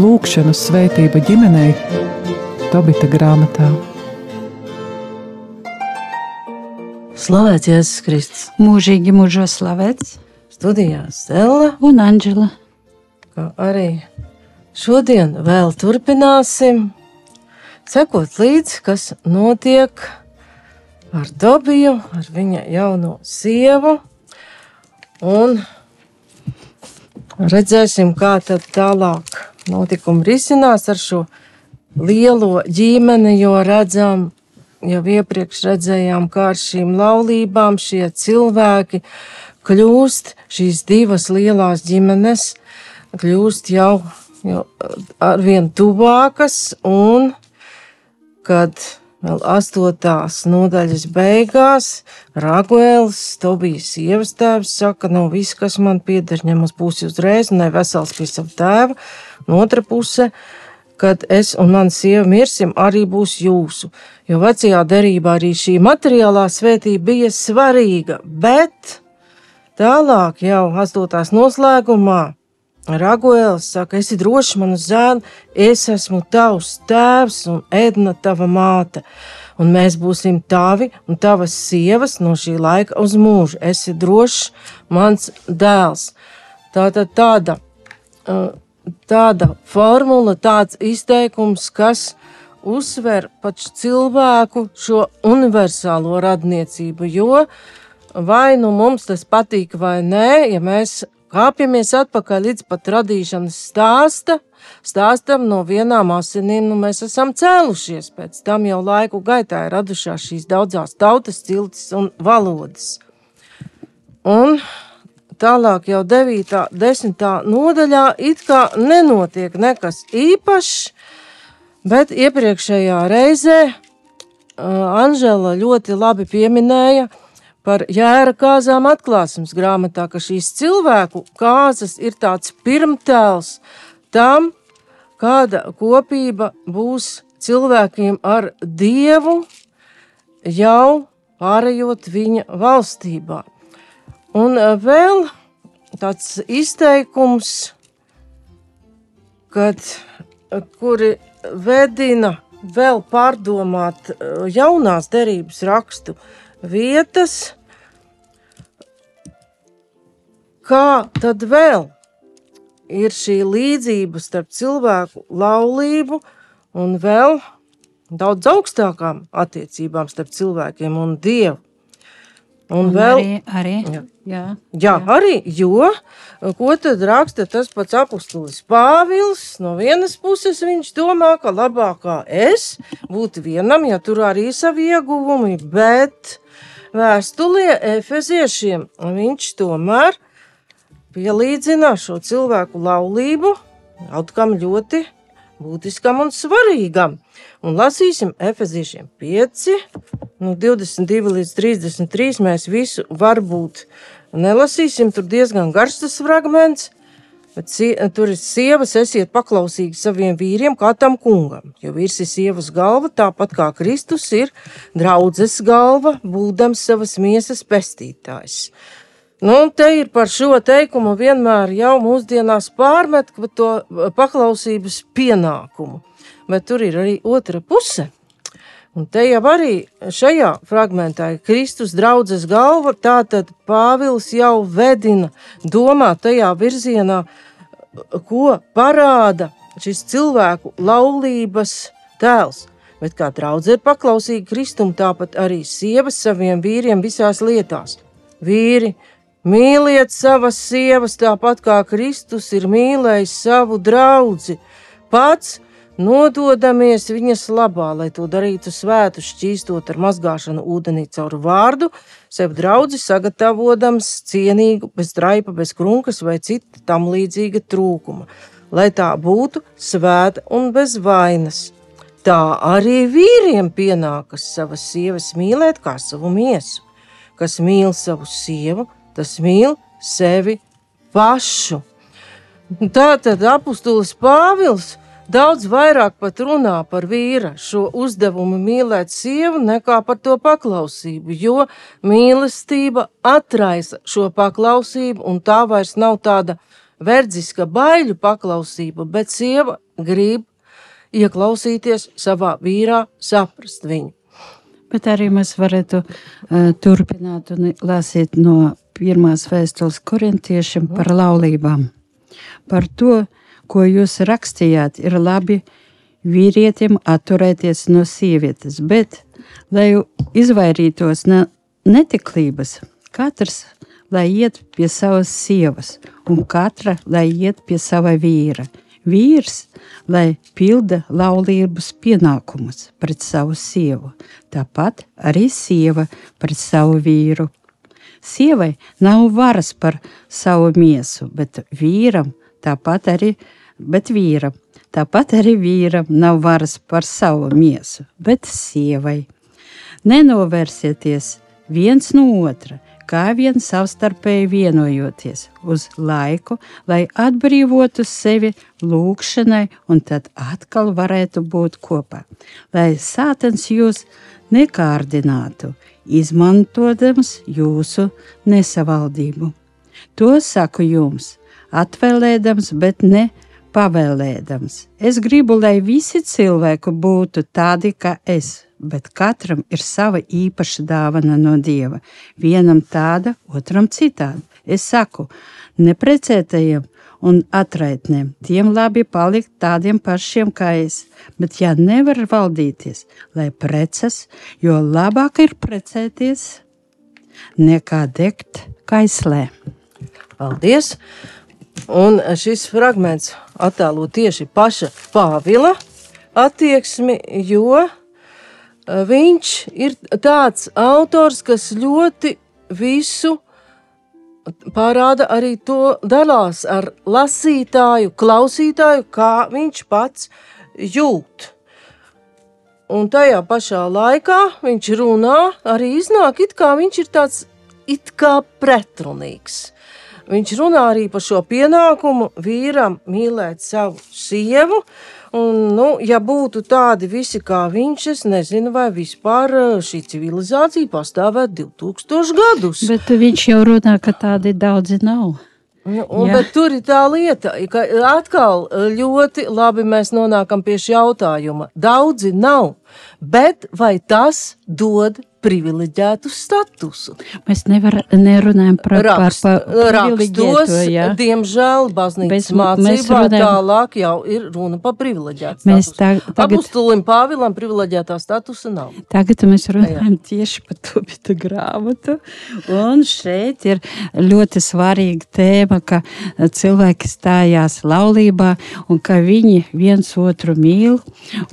Lūkšanu svētība ģimenei Tobita grāmatā. Slavēts Jēzus Kristus. Mūžīgi mūžos slavēts. Studijā Stela un Anģela. Kā arī šodien vēl turpināsim sekot līdzi, kas notiek ar Tobiju, ar viņa jauno sievu. Un redzēsim, kā tad tālāk notikumi risinās ar šo lielo ģimeni, jo redzam, jau iepriekš redzējām, kā ar šīm laulībām šie cilvēki kļūst, šīs divas lielās ģimenes kļūst jau, jau arvien tuvākas, un kad vēl astotās nodaļas beigās Raguēls, Tobijas sievas tēvs, saka, no viss, kas man pieder, ņemas būs uzreiz, ne vesels pie sava tēva, Un otra puse, kad es un mana sieva mirsim, arī būs jūsu. Jo vecajā derībā arī šī materiālā svētība bija svarīga, bet tālāk jau astotās noslēgumā Raguēls saka, esi drošs, manu zēnu, es esmu tavs tēvs un Edna tava māte. Un mēs būsim tavi un tavas sievas no šī laika uz mūžu. Esi drošs, mans dēls. Tā tad tāda tāda formula, tāds izteikums, kas uzsver pat cilvēku šo universālo radniecību. Jo vai nu mums tas patīk vai nē, ja mēs kāpjamies atpakaļ līdz pat radīšanas stāsta, stāstam no vienām asinīm, nu mēs esam cēlušies. Pēc tam jau laiku gaitā ir radušās šīs daudzās tautas, ciltis un valodas. Un tālāk jau 9. un 10. nodaļā it kā nenotiek nekas īpašs, bet iepriekšējā reizē uh, Anžela ļoti labi pieminēja par jēra kāzām atklāsmes grāmatā, ka šīs cilvēku kāzas ir tāds pirmtēls tam, kāda kopība būs cilvēkiem ar Dievu jau pārējot viņa valstībā. Un eh, vēl tāds izteikums, kad, eh, kuri vedina vēl pārdomāt eh, jaunās derības rakstu vietas, kā tad vēl ir šī līdzība starp cilvēku laulību un vēl daudz augstākām attiecībām starp cilvēkiem un Dievu. Un, un vēl, arī, arī, jā. Jā, jā, arī, jo ko tad raksta tas pats apustulis Pāvils? No vienas puses viņš domā, ka labākā es būtu vienam, ja tur arī savi ieguvumi, bet vēstulē efeziešiem viņš tomēr pielīdzina šo cilvēku laulību kaut kam ļoti būtiskam un svarīgam. Un lasīsim Efeziešiem 5, no 22 līdz 33. Mēs visu varbūt nelasīsim, tur diezgan garš tas fragments. Bet tur ir sievas, esiet paklausīgi saviem vīriem, kā tam kungam. Jo vīrs ir sievas galva, tāpat kā Kristus ir draudzes galva, būdams savas miesas pestītājs. Nu, te ir par šo teikumu vienmēr jau mūsdienās pārmet to paklausības pienākumu, bet tur ir arī otra puse. Un te jau arī šajā fragmentā ir Kristus draudzes galva, tātad Pāvils jau vedina domā tajā virzienā, ko parāda šis cilvēku laulības tēls. Bet kā draudze ir paklausīga Kristum, tāpat arī sievas saviem vīriem visās lietās. Vīri, Mīliet savas sievas tāpat kā Kristus ir mīlējis savu draugu. Pats nododamies viņas labā, lai to darītu svētu, šķīstot ar mazgāšanu ūdenī caur vārdu, sev draugu sagatavojams cienīgu, bez traipa, bez krunkas vai cita tam līdzīga trūkuma, lai tā būtu svēta un bez vainas. Tā arī vīriem pienākas savas sievas mīlēt kā savu miesu, kas mīl savu sievu tas mīl sevi pašu. Tā tad apustulis Pāvils daudz vairāk pat runā par vīra šo uzdevumu mīlēt sievu nekā par to paklausību, jo mīlestība atraisa šo paklausību, un tā vairs nav tāda verdziska baiļu paklausība, bet sieva grib ieklausīties savā vīrā, saprast viņu. Bet arī mēs varētu uh, turpināt un lasīt no pirmās vēstules korintiešiem par laulībām. Par to, ko jūs rakstījāt, ir labi vīrietim atturēties no sievietes, bet, lai izvairītos no netiklības, katrs lai iet pie savas sievas, un katra lai iet pie sava vīra. Vīrs, lai pilda laulības pienākumus pret savu sievu, tāpat arī sieva pret savu vīru. Sievai nav varas par savu miesu, bet vīram tāpat arī bet vīram. Tāpat arī vīram nav varas par savu miesu, bet sievai. Nenovērsieties viens no otra, kā vien savstarpēji vienojoties uz laiku, lai atbrīvotu sevi lūgšanai un tad atkal varētu būt kopā. Lai sātens jūs nekārdinātu, izmantojams jūsu nesavaldību. To saku jums, atvēlēdams, bet ne pavēlēdams. Es gribu, lai visi cilvēki būtu tādi kā es, bet katram ir sava īpaša dāvana no dieva. Vienam tāda, otram citāda. Es saku, neprecētajiem un atraitniem, tiem labi palikt tādiem pašiem kā es, bet ja nevar valdīties, lai precas, jo labāk ir precēties nekā degt kaislē. Paldies! Un šis fragments attēlo tieši paša Pāvila attieksmi, jo viņš ir tāds autors, kas ļoti visu parāda arī to dalās ar lasītāju, klausītāju, kā viņš pats jūt. Un tajā pašā laikā viņš runā, arī iznāk, it kā viņš ir tāds it kā pretrunīgs. Viņš runā arī par šo pienākumu vīram mīlēt savu sievu. Un, nu, ja būtu tādi visi kā viņš, es nezinu, vai vispār eh, šī civilizācija pastāvētu 2000 gadus. Bet viņš jau runā, ka tādi daudzi nav. Nu, un, bet tur ir tā lieta, ka atkal eh, ļoti labi mēs nonākam pie šī jautājuma. Daudzi nav, bet vai tas dod privileģētu statusu. Mēs nevar, nerunājam par, Rakst, par, par rakstos, ja? diemžēl, baznīcas mācībā runājam, tālāk jau ir runa par privileģētu statusu. Tā, tagad, Apustulim Pāvilam privileģētā statusa nav. Tagad mēs runājam Jā. tieši par to bitu grāmatu, un šeit ir ļoti svarīga tēma, ka cilvēki stājās laulībā, un ka viņi viens otru mīl,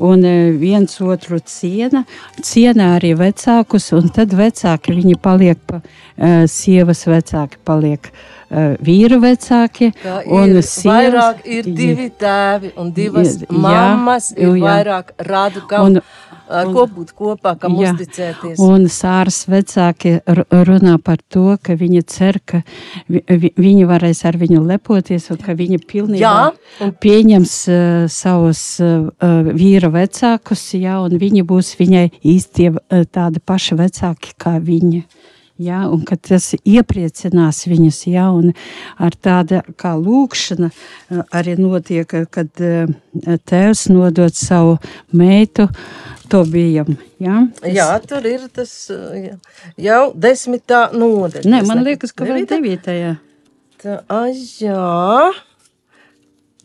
un eh, viens otru ciena, ciena arī vecāku vecākus, un tad vecāki viņi paliek pa uh, sievas vecāki, paliek uh, vīru vecāki. Un ir, sievas, vairāk ir divi tēvi un divas jā, mammas, ir jā. vairāk radu, kam. Un, ar ko būt kopā, kam jā, uzticēties. Un sāras vecāki runā par to, ka viņi cer, ka vi, vi, viņi varēs ar viņu lepoties un ka viņi pilnībā jā, pieņems uh, savus uh, vīra vecākus, jā, un viņi būs viņai īstie uh, tādi paši vecāki kā viņa. Ja, un tas iepriecinās viņus, ja, un ar tādu kā lūkšana arī notiek, kad tēvs nodod savu meitu to bijam. Ja? Es... Jā, tur ir tas jā, jau desmitā nodaļa. Nē, man liekas, ka vēl devītajā. Tā, ai, jā.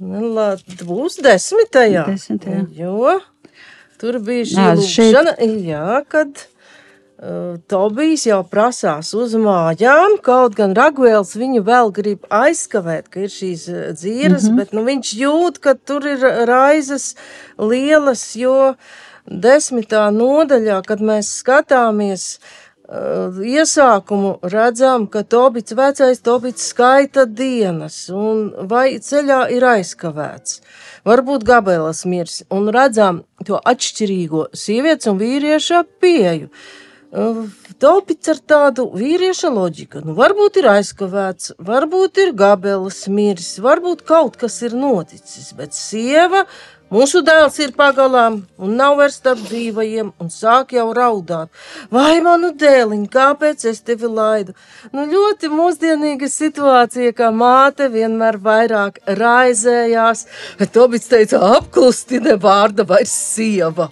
Nu, la, būs desmitajā. Desmitajā. Jo tur bija šī Nā, lūkšana, šeit... jā, kad uh, Tobijs jau prasās uz mājām, kaut gan Raguēls viņu vēl grib aizskavēt, ka ir šīs dzīras, mm -hmm. bet nu, viņš jūt, ka tur ir raizes lielas, jo uh, desmitā nodaļā, kad mēs skatāmies uh, iesākumu, redzam, ka Tobits, vecais Tobits skaita dienas, un vai ceļā ir aizkavēts. Varbūt Gabelas mirs, un redzam to atšķirīgo sievietes un vīrieša pieju. Uh, Topits ar tādu vīrieša loģiku. Nu, varbūt ir aizkavēts, varbūt ir gabelas miris, varbūt kaut kas ir noticis, bet sieva Mūsu dēls ir pagalām un nav vairs starp dzīvajiem, un sāk jau raudāt. Vai manu dēliņu, kāpēc es tevi laidu? Nu, ļoti mūsdienīga situācija, kā māte vienmēr vairāk raizējās. Tobits teica, apklusti ne vārda vairs sieva.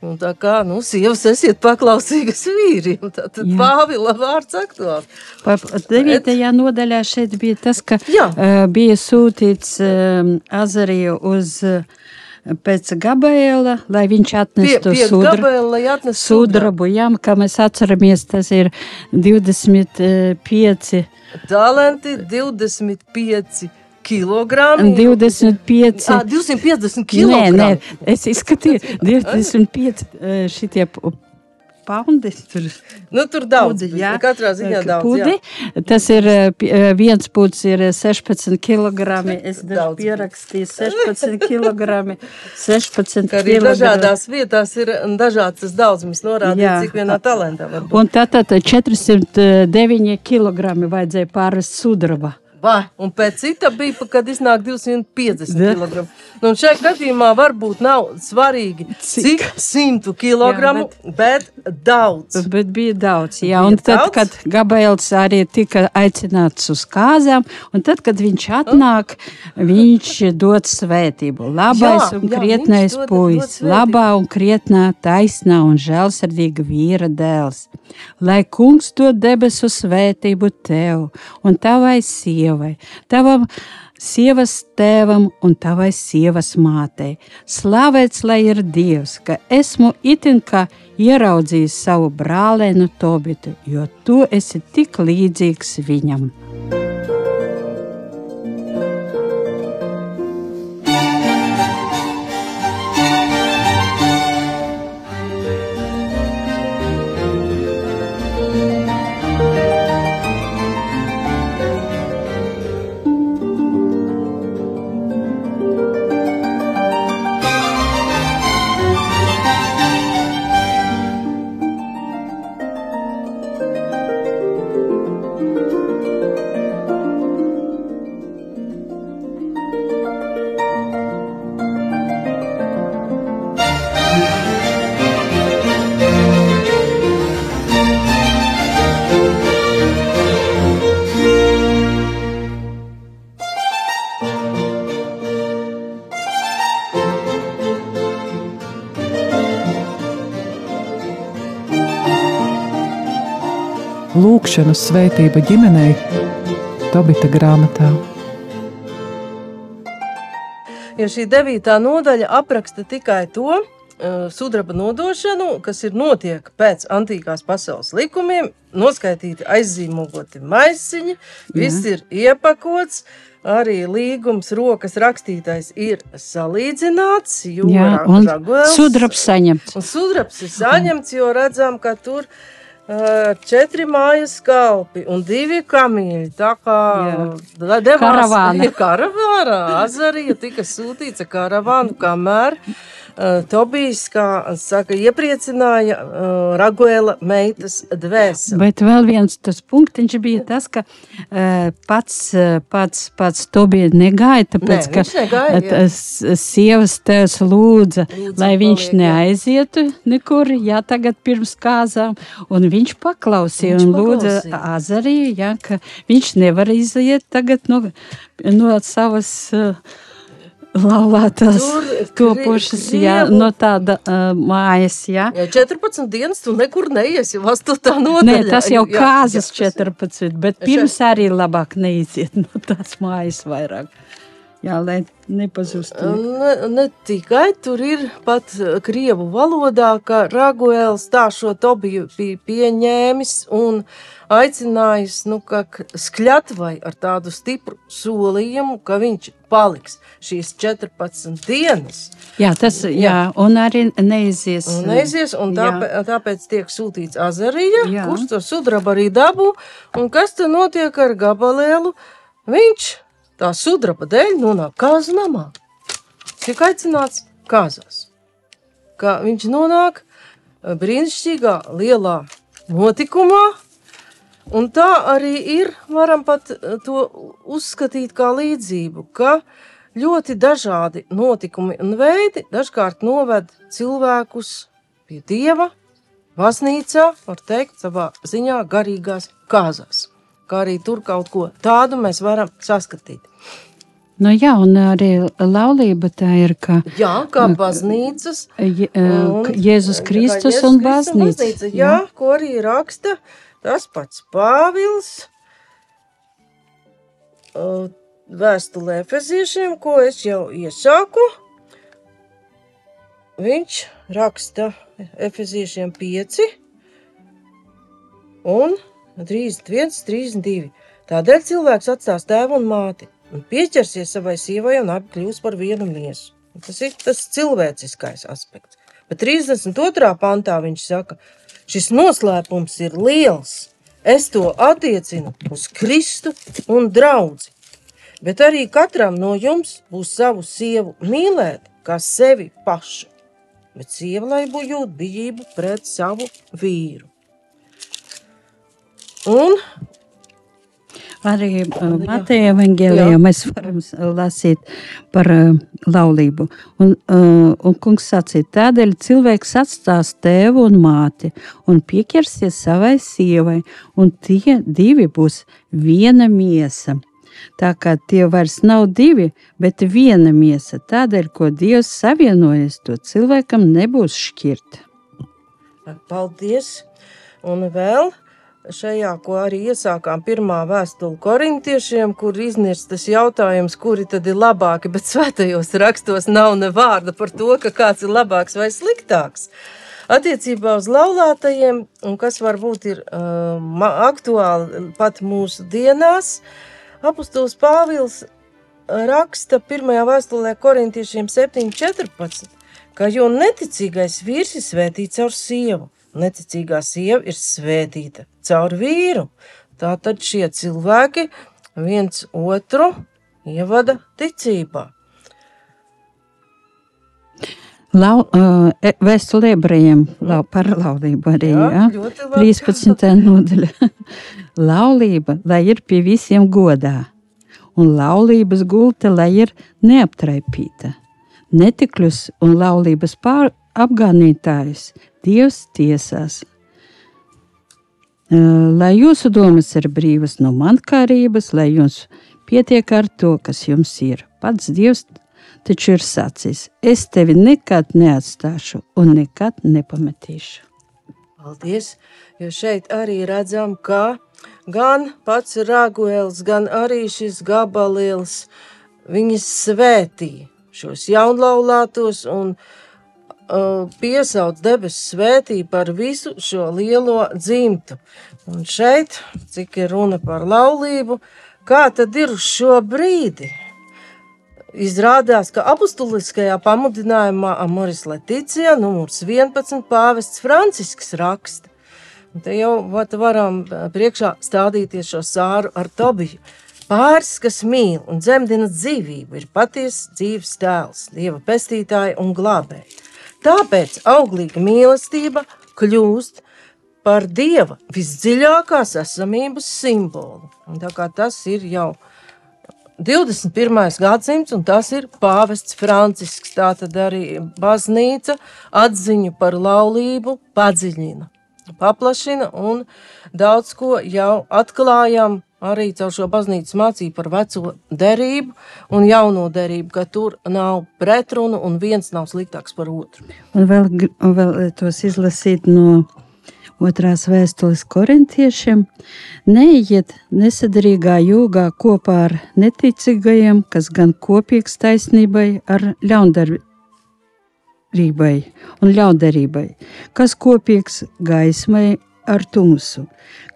Un tā kā nu, sievas esiet paklausīgas vīriem, tad Pāvila vārds aktuāls. Pa, 9. nodaļā šeit bija tas, ka Jā. uh, bija sūtīts uh, Azariju uz uh, pēc Gabriela, lai viņš Pie, atnestu pie sudra, Gabela, lai atnes sudrabu. Jā, kā mēs atceramies, tas ir 25, Talenti 25 kilogrami. 25. Ah, 250 Nē, kg. nē, es izskatīju 25 eh, šitie paundi. Tur. Nu, tur daudz. Pudi, bija. Katrā ziņā daudz. Pudi, jā. tas ir eh, eh, viens puds ir eh, 16 kg. Es Daudz pierakstīju 16 kg. 16 Ka arī kg. dažādās vietās ir dažāds tas daudzums norādīts, Jā. cik vienā talentā var būt. Un tātad 409 kg vajadzēja pārvest sudraba. Vai, un pēc cita bija, kad iznāk 250 Da. kg. Nu, šai gadījumā varbūt nav svarīgi, Cik? cik simtu kilogramu, bet daudz. Bet bija daudz. Jā, Bija un tad, daudz? kad Gabriels arī tika aicināts uz kāzām, un tad, kad viņš atnāk, viņš dod svētību. Labais Jā, un krietnais puisis, labā un krietnā, taisnā un žēlsirdīga vīra dēls. Lai kungs dod debesu svētību tev un tavai sievai, tavam sievas tēvam un tavai sievas mātei. Slavēts lai ir Dievs, ka esmu itin kā ieraudzījis savu brālēnu Tobitu, jo tu esi tik līdzīgs viņam. Lūkšanu svētība ģimenei Tobita grāmatā. Jo šī devītā nodaļa apraksta tikai to uh, sudraba nodošanu, kas ir notiek pēc antīkās pasaules likumiem, noskaitīti aizzīmogoti maisiņi, viss ir iepakots. Arī līgums, rokas rakstītais ir salīdzināts. Jo Jā, un Raguels- sudrabs saņemts. Un sudrabs ir saņemts, jo redzam, ka tur uh, četri mājas kalpi un divi kamīļi. Tā kā devās- Karavāna. karavāna Azarija tika sūtīts ar karavānu, kamēr Tobijs, kā saka, iepriecināja uh, Raguela meitas dvēseli. Bet vēl viens tas punktiņš bija tas, ka uh, pats, eh, pats, pats to bija negāja, tāpēc, Nē, ka negāja, jā. sievas tēvs lūdza, Lūdza, lai viņš paliek, neaizietu nekur, jā, tagad pirms kāzām, un viņš paklausīja Viņš un lūdza. Azariju, jā, ka viņš nevar iziet tagad no, no savas uh, laulātās topošas, jā, no tāda uh, mājas, jā. Ja 14 dienas tu nekur neiesi, jau 8. nodaļā. Nē, tas jau Jā, kāzas jā, tas ir- 14, bet pirms arī labāk neiziet no tās mājas vairāk. Jā, lai nepazustu. Ne, ne tikai tur ir pat eh, krievu valodā, ka Raguēls tā šo Tobiju bija pieņēmis un aicinājis, nu, kā k- skļatvai ar tādu stipru solījumu, ka viņš paliks šīs 14 dienas Jā, tas, jā, un arī neizies. un neizies, un Jā. tāpēc, tāpēc tiek sūtīts Azarija, Jā. kurš to sudrabu arī dabū, un kas tad notiek ar gabalēlu? Viņš tā sudraba dēļ nonāk kāzu namā. Tiek aicināts kāzās. Kā viņš nonāk eh, brīnišķīgā lielā notikumā, un tā arī ir, varam pat eh, to uzskatīt kā līdzību, ka ļoti dažādi notikumi un veidi dažkārt noved cilvēkus pie dieva, baznīcā, var teikt, savā ziņā garīgās kāzās. Kā arī tur kaut ko tādu mēs varam saskatīt. Nu, jā, un arī laulība tā ir, ka Jā, kā baznīcas. Je, un- Jēzus Kristus Jēzus un Kristus baznīca. Jā, ko arī raksta tas pats Pāvils. uh, Vēstulē Efeziešiem, ko es jau iesāku. Viņš raksta Efeziešiem 5 un 31, 32. Tādēļ cilvēks atstās tēvu un māti un pieķersies savai sievai un abi kļūs par vienu miesu. Tas ir tas cilvēciskais aspekts. Bet 32. pantā viņš saka, šis noslēpums ir liels. Es to attiecinu uz Kristu un draugu. Bet arī katram no jums būs savu sievu mīlēt, kā sevi pašu. Bet sieva lai būtu bijība pret savu vīru. Un Arī uh, Mateja evangelijā mēs varam s- lasīt par uh, laulību. Un, uh, un kungs sacīja, tādēļ cilvēks atstās tēvu un māti un pieķersies savai sievai, un tie divi būs viena miesa. Tā kā tie vairs nav divi, bet viena miesa. Tādēļ, ko Dievs savienojas, to cilvēkam nebūs šķirt. Paldies! Un vēl šajā, ko arī iesākām pirmā vēstule korintiešiem, kur iznirst tas jautājums, kuri tad ir labāki, bet svētajos rakstos nav ne vārda par to, ka kāds ir labāks vai sliktāks. Attiecībā uz laulātajiem, un kas varbūt ir uh, ma- aktuāli pat mūsu dienās, apustulis Pāvils raksta pirmajā vēstulē korintiešiem 7.14, ka jo neticīgais vīrs ir svētīts caur sievu, neticīgā sieva ir svētīta caur vīru. Tātad šie cilvēki viens otru ievada ticībā. Lau, uh, Vēstulē ebrejiem lau, par laulību arī. Jā, labi. 13. nodaļa. Laulība, lai ir pie visiem godā, un laulības gulta, lai ir neaptraipīta. Netikļus un laulības pār apgānītājus Dievs tiesās. Lai jūsu domas ir brīvas no mankārības, lai jums pietiek ar to, kas jums ir. Pats Dievs taču ir sacījis: Es tevi nekad neatstāšu un nekad nepametīšu. Paldies! Jo šeit arī redzam, ka gan pats Rāguēls, gan arī šis gabalils viņas svētīja šos jaunlaulātos un uh, piesauc debesu svētību par visu šo lielo dzimtu. Un šeit, cik ir runa par laulību, kā tad ir uz šo brīdi? Izrādās, ka apustuliskajā pamudinājumā Amoris Leticija, numurs 11, pāvests Francisks raksta. Te jau varam priekšā stādīties šo sāru ar Tobiju. Pāris, kas mīl un dzemdina dzīvību, ir patiesa dzīves tēls, dieva pestītāja un glābēja. Tāpēc auglīga mīlestība kļūst par dieva visdziļākās esamības simbolu. Un tā kā tas ir jau 21. gadsimts, un tas ir pāvests Francisks. Tā tad arī baznīca atziņu par laulību padziļina, paplašina un daudz ko jau atklājam arī caur šo baznīcas mācību par veco derību un jauno derību, ka tur nav pretrunu un viens nav sliktāks par otru. Un vēl, vēl tos izlasīt no otrās vēstules korintiešiem. Neiet nesadarīgā jūgā kopā ar neticīgajiem, kas gan kopīgs taisnībai ar ļaundarībai un ļaundarībai, kas kopīgs gaismai ar tumsu.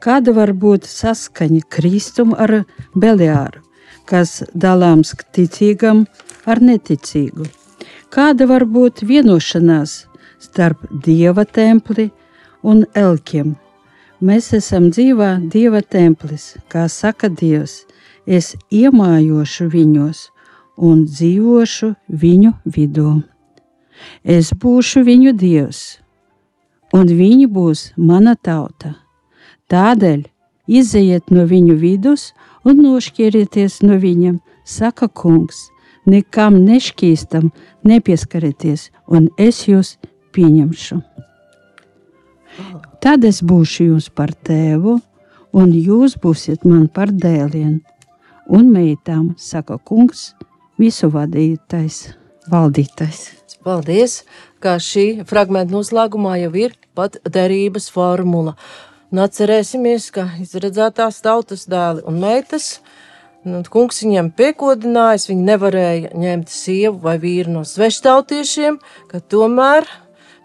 Kāda var būt saskaņa Kristum ar Beliāru, kas dalāms ticīgam ar neticīgu? Kāda var būt vienošanās starp Dieva templi un elkiem? Mēs esam dzīvā Dieva templis, kā saka Dievs. Es iemājošu viņos un dzīvošu viņu vidū. Es būšu viņu dievs, un viņi būs mana tauta. Tādēļ izejiet no viņu vidus un nošķirieties no viņiem, saka kungs, nekam nešķīstam nepieskarieties, un es jūs pieņemšu. Tad es būšu jūs par tēvu, un jūs būsiet man par dēliem un meitām, saka kungs, visu vadītais, valdītais. Paldies, ka šī fragmenta noslēgumā jau ir pat derības formula. Un atcerēsimies, ka izredzētās tautas dēli un meitas, nu, kungs viņiem piekodinājis, viņi nevarēja ņemt sievu vai vīru no sveštautiešiem, ka tomēr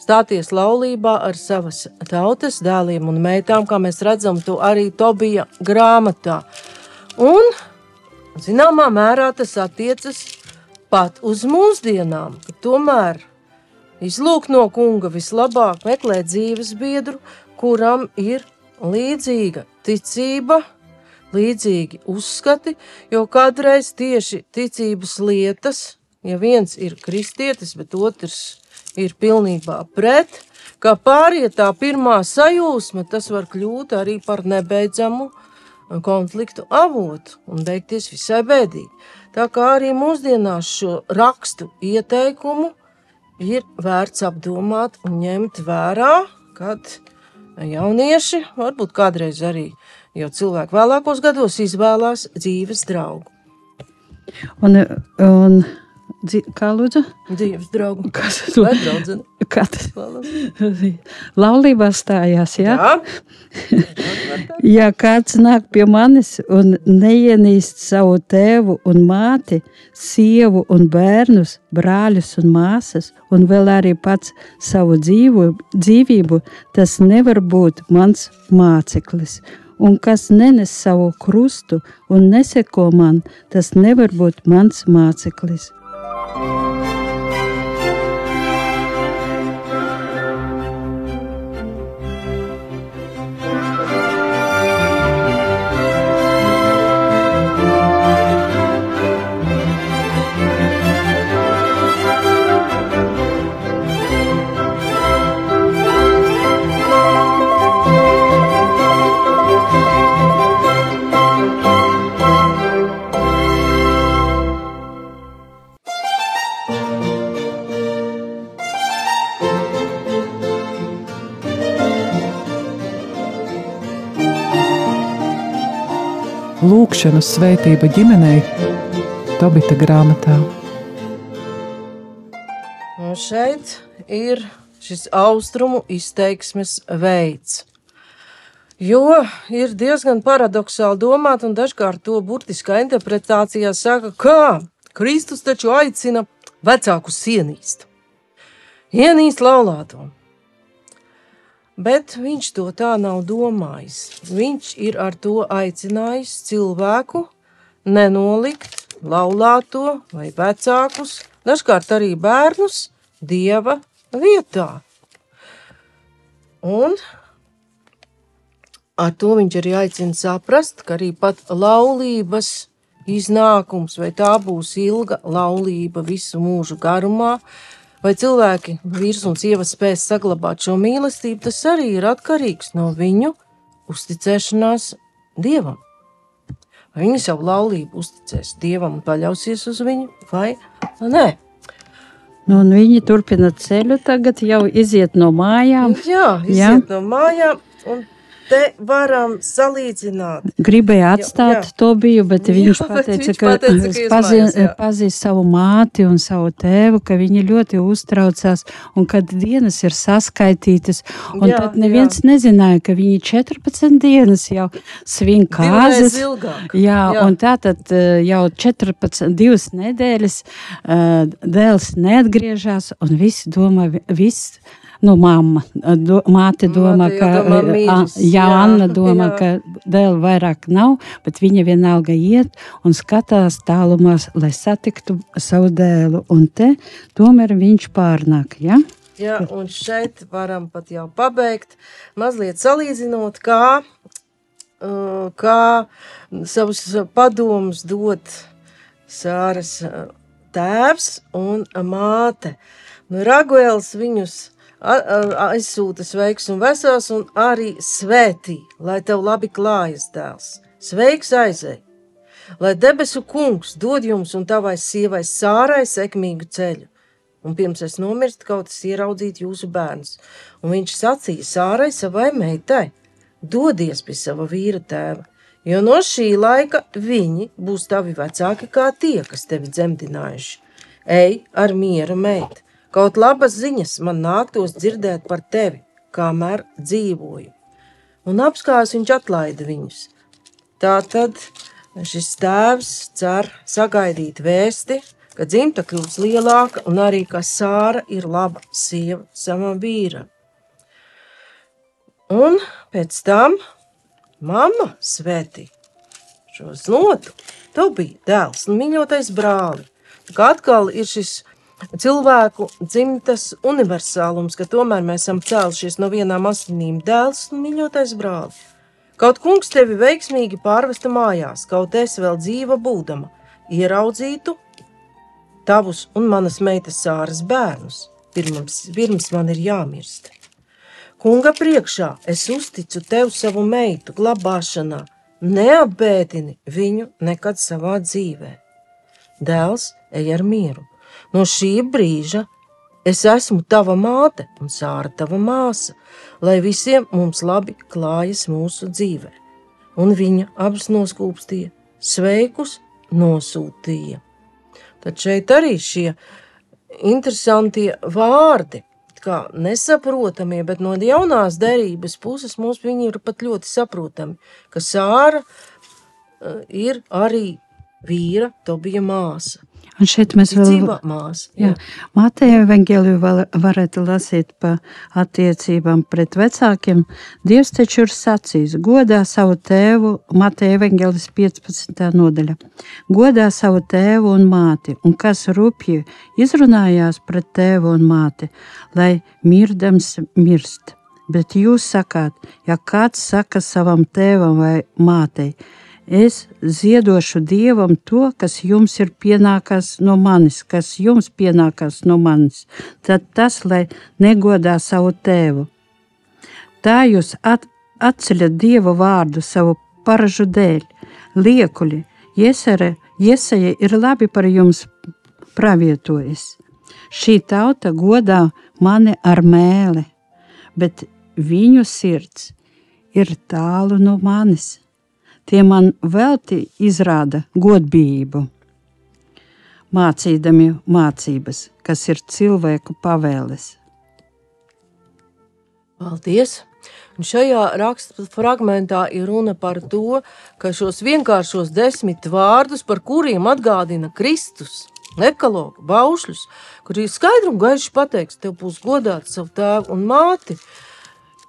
stāties laulībā ar savas tautas dēliem un meitām, kā mēs redzam to arī Tobija grāmatā. Un, zināmā mērā tas attiecas pat uz mūsdienām, ka tomēr izlūk no kunga vislabāk meklēt dzīves biedru, kuram ir līdzīga ticība, līdzīgi uzskati, jo kādreiz tieši ticības lietas, ja viens ir kristietis, bet otrs ir pilnībā pret, kā pāriet tā pirmā sajūsma, tas var kļūt arī par nebeidzamu konfliktu avotu un beigties visai bēdīgi. Tā kā arī mūsdienās šo rakstu ieteikumu ir vērts apdomāt un ņemt vērā, kad jaunieši, varbūt kādreiz arī jau cilvēki vēlākos gados izvēlās dzīves draugu. Un, un Dzi, kā lūdzu? Dzīves draugu. Kas to draudzene? Kā tas? Laulībā stājās, jā? Jā. ja kāds nāk pie manis un neienīst savu tēvu un māti, sievu un bērnus, brāļus un māsas, un vēl arī pats savu dzīvu, dzīvību, tas nevar būt mans māceklis un kas nenes savu krustu un neseko man, tas nevar būt mans māceklis. Lūkšanu svētība ģimenei Tobita grāmatā. Un šeit ir šis austrumu izteiksmes veids. Jo ir diezgan paradoxāli domāt, un dažkārt to burtiskā interpretācijā saka, kā Kristus taču aicina vecākus ienīst. Ienīst laulāto. Bet viņš to tā nav domājis. Viņš ir ar to aicinājis cilvēku nenolikt laulāto vai vecākus, dažkārt arī bērnus, dieva vietā. Un ar to viņš arī aicina saprast, ka arī pat laulības iznākums, vai tā būs ilga laulība visu mūžu garumā, Vai cilvēki, vīrs un sieva, spēs saglabāt šo mīlestību, tas arī ir atkarīgs no viņu uzticēšanās dievam. Vai viņi savu laulību uzticēs dievam un paļausies uz viņu, vai nē? Nu, viņi turpina ceļu, tagad jau iziet no mājām. Jā, iziet Jā. no mājām. Un te varam salīdzināt. Gribēja atstāt jā, jā. to biju, bet jā, viņš pateica, viņš ka, pateica, ka pazīst pazī savu māti un savu tēvu, ka viņi ļoti uztraucās un kad dienas ir saskaitītas. Un jā, tad neviens jā. nezināja, ka viņi 14 dienas jau svin kāzes. Jā, jā, un tā tad eh, jau 14, divas nedēļas uh, dēls neatgriežas un visi domā, viss nu, mamma, do, māte domā, Māte ka, domā mīļus, jā, jā, Anna domā, jā. ka dēļ vairāk nav, bet viņa vienalga iet un skatās tālumā, lai satiktu savu dēlu, un te tomēr viņš pārnāk, ja? Jā, un šeit varam pat jau pabeigt, mazliet salīdzinot, kā, kā savus padomus dot Sāras tēvs un māte. Nu, Raguēls viņus aizsūta sveiks un vesels, un arī svētī, lai tev labi klājas dēls. Sveiks aizēj! lai debesu kungs dod jums un tavai sievai sārai sekmīgu ceļu. Un pirms es nomirstu, kaut es ieraudzītu jūsu bērnus. Un viņš sacīja sārai savai meitai: Dodies pie sava vīra tēva, jo no šī laika viņi būs tavi vecāki kā tie, kas tevi dzemdinājuši. Ej ar mieru, meita! Kaut labas ziņas man nāktos dzirdēt par tevi, kamēr dzīvoju. Un apskās viņš atlaida viņus. Tā tad šis tēvs cer sagaidīt vēsti, ka dzimta kļūs lielāka un arī, ka Sāra ir laba sieva savam vīram. Un pēc tam mamma svētī šo znotu. Tu biji dēls un mīļotais brāli. Kā atkal ir šis cilvēku dzimtas universālums, ka tomēr mēs esam cēlušies no vienām asinīm dēls un mīļotais brālis. Kaut kungs tevi veiksmīgi pārvesta mājās, kaut es vēl dzīva būdama, ieraudzītu tavus un manas meitas sāras bērnus, pirms, pirms man ir jāmirst. Kunga priekšā es uzticu tev savu meitu glabāšanā, neapbēdini viņu nekad savā dzīvē. Dēls, ej ar mieru. No šī brīža es esmu tava māte un sāra tava māsa, lai visiem mums labi klājas mūsu dzīvē. Un viņa abas noskūpstīja, sveikus nosūtīja. Tad šeit arī šie interesantie vārdi, kā nesaprotamie, bet no jaunās derības puses mums viņi ir pat ļoti saprotami, ka Sāra uh, ir arī vīra Tobija māsa. Un šeit mēs vēl Dzīvā māsa. Jā, Mateja evangeliju var, varētu lasīt pa attiecībām pret vecākiem. Dievs taču ir sacījis, godā savu tēvu, Mateja evangelis 15. nodaļa. Godā savu tēvu un māti, un kas rupji izrunājās pret tēvu un māti, lai mirdams mirst. Bet jūs sakāt, ja kāds saka savam tēvam vai mātei, Es ziedošu Dievam to, kas jums ir pienākās no manis, kas jums pienākās no manis. Tad tas, lai negodā savu tēvu. Tā jūs at, atceļat Dieva vārdu savu paražu dēļ, liekuļi, iesere, iesaja ir labi par jums pravietojas. Šī tauta godā mani ar mēli, bet viņu sirds ir tālu no manis tie man velti izrāda godbijību, mācīdami mācības, kas ir cilvēku pavēles. Paldies! Un šajā raksta fragmentā ir runa par to, ka šos vienkāršos desmit vārdus, par kuriem atgādina Kristus, ekologu, baušļus, kur ir skaidri un gaiši pateiks, tev būs godāts savu tēvu un māti,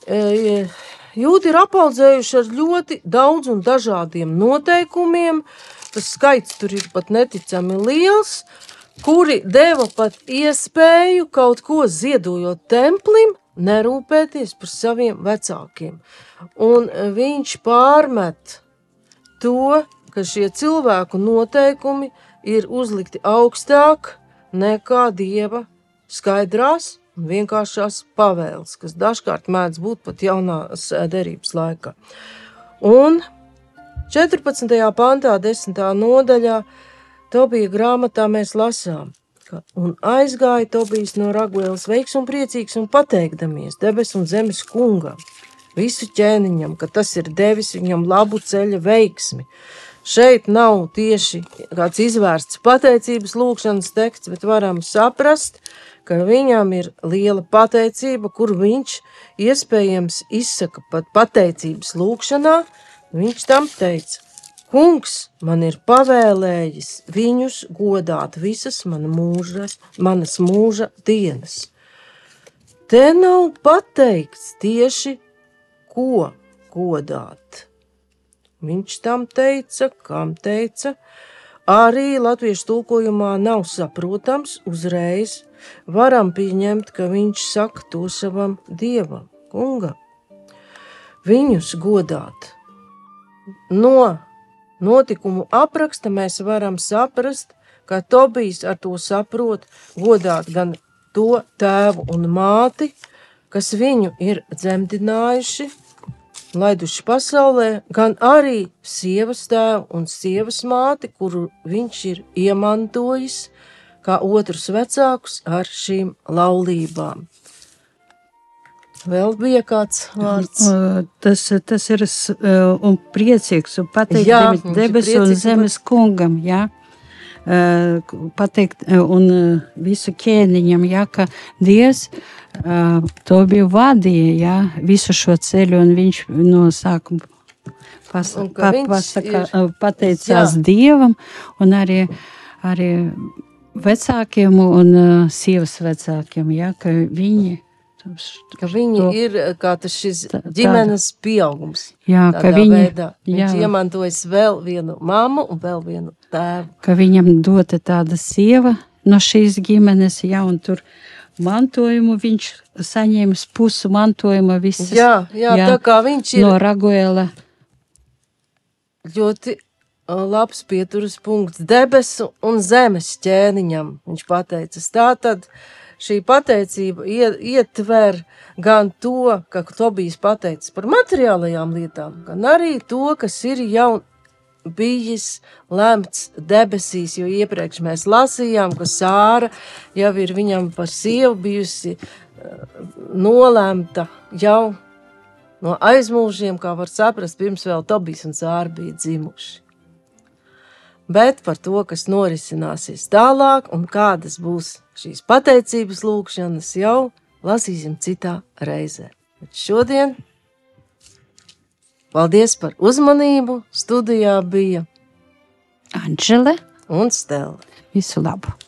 e, Jūti ir apaudzējuši ar ļoti daudz un dažādiem noteikumiem. Tas skaits tur ir pat neticami liels, kuri deva pat iespēju kaut ko ziedojot templim, nerūpēties par saviem vecākiem. Un viņš pārmet to, ka šie cilvēku noteikumi ir uzlikti augstāk nekā dieva skaidrās vienkāršās pavēles, kas dažkārt mēdz būt pat jaunās derības laikā. Un 14. pantā, 10. nodaļā, Tobija grāmatā mēs lasām, ka un aizgāja Tobijas no Raguēlas veiks un priecīgs un pateikdamies debes un zemes kungam, visu ķēniņam, ka tas ir devis viņam labu ceļa veiksmi. Šeit nav tieši kāds izvērsts pateicības lūkšanas teksts, bet varam saprast, ka viņam ir liela pateicība, kur viņš iespējams izsaka pat pateicības lūkšanā, viņš tam teica, Kungs man ir pavēlējis viņus godāt visas mana mūža, manas mūža dienas. Te nav pateikts tieši, ko godāt. Viņš tam teica, kam teica, arī latviešu tulkojumā nav saprotams uzreiz, varam pieņemt, ka viņš saka to savam dievam, kungam. Viņus godāt. No notikumu apraksta mēs varam saprast, ka Tobijs ar to saprot godāt gan to tēvu un māti, kas viņu ir dzemdinājuši, laiduši pasaulē, gan arī sievas tēvu un sievas māti, kuru viņš ir iemantojis kā otrus vecākus ar šīm laulībām. Vēl bija kāds vārds. Tas, tas ir uh, un priecīgs un ir debesu un zemes kungam. Jā. Uh, Pateikt, uh, un visu ķēniņam, jā, ka Dievs to bija vadīja, jā, visu šo ceļu, un viņš no sākuma pas, pa, pasaka, ir- pateicās Jā. Dievam, un arī, arī vecākiem un uh, sievas vecākiem, jā, ka viņi. Ka viņi to- ir tas šis Tā- ģimenes pieaugums. Jā, ka viņi, veidā. Viņš jā. iemantojas vēl vienu mammu un vēl vienu tēvu. ka viņam dota tāda sieva no šīs ģimenes, ja un tur mantojumu viņš saņēma pusi mantojuma visas Jā, jā, jā, tā kā viņš ir no Raguela. ļoti uh, labs pieturas punkts debesu un zemes ķēniņam. Viņš pateicas tā tad. Šī pateicība ie- ietver gan to, ka Tobijs pateicis par materiālajām lietām, gan arī to, kas ir jau bijis lemts debesīs, jo iepriekš mēs lasījām, ka Sāra jau ir viņam par sievu bijusi nolemta jau no aizmūžiem, kā var saprast, pirms vēl Tobijs un Sāra bija dzimuši. Bet par to, kas norisināsies tālāk un kādas būs šīs pateicības lūkšanas, jau lasīsim citā reizē. Bet šodien paldies par uzmanību. Studijā bija Anžele, un Stela. visu labu!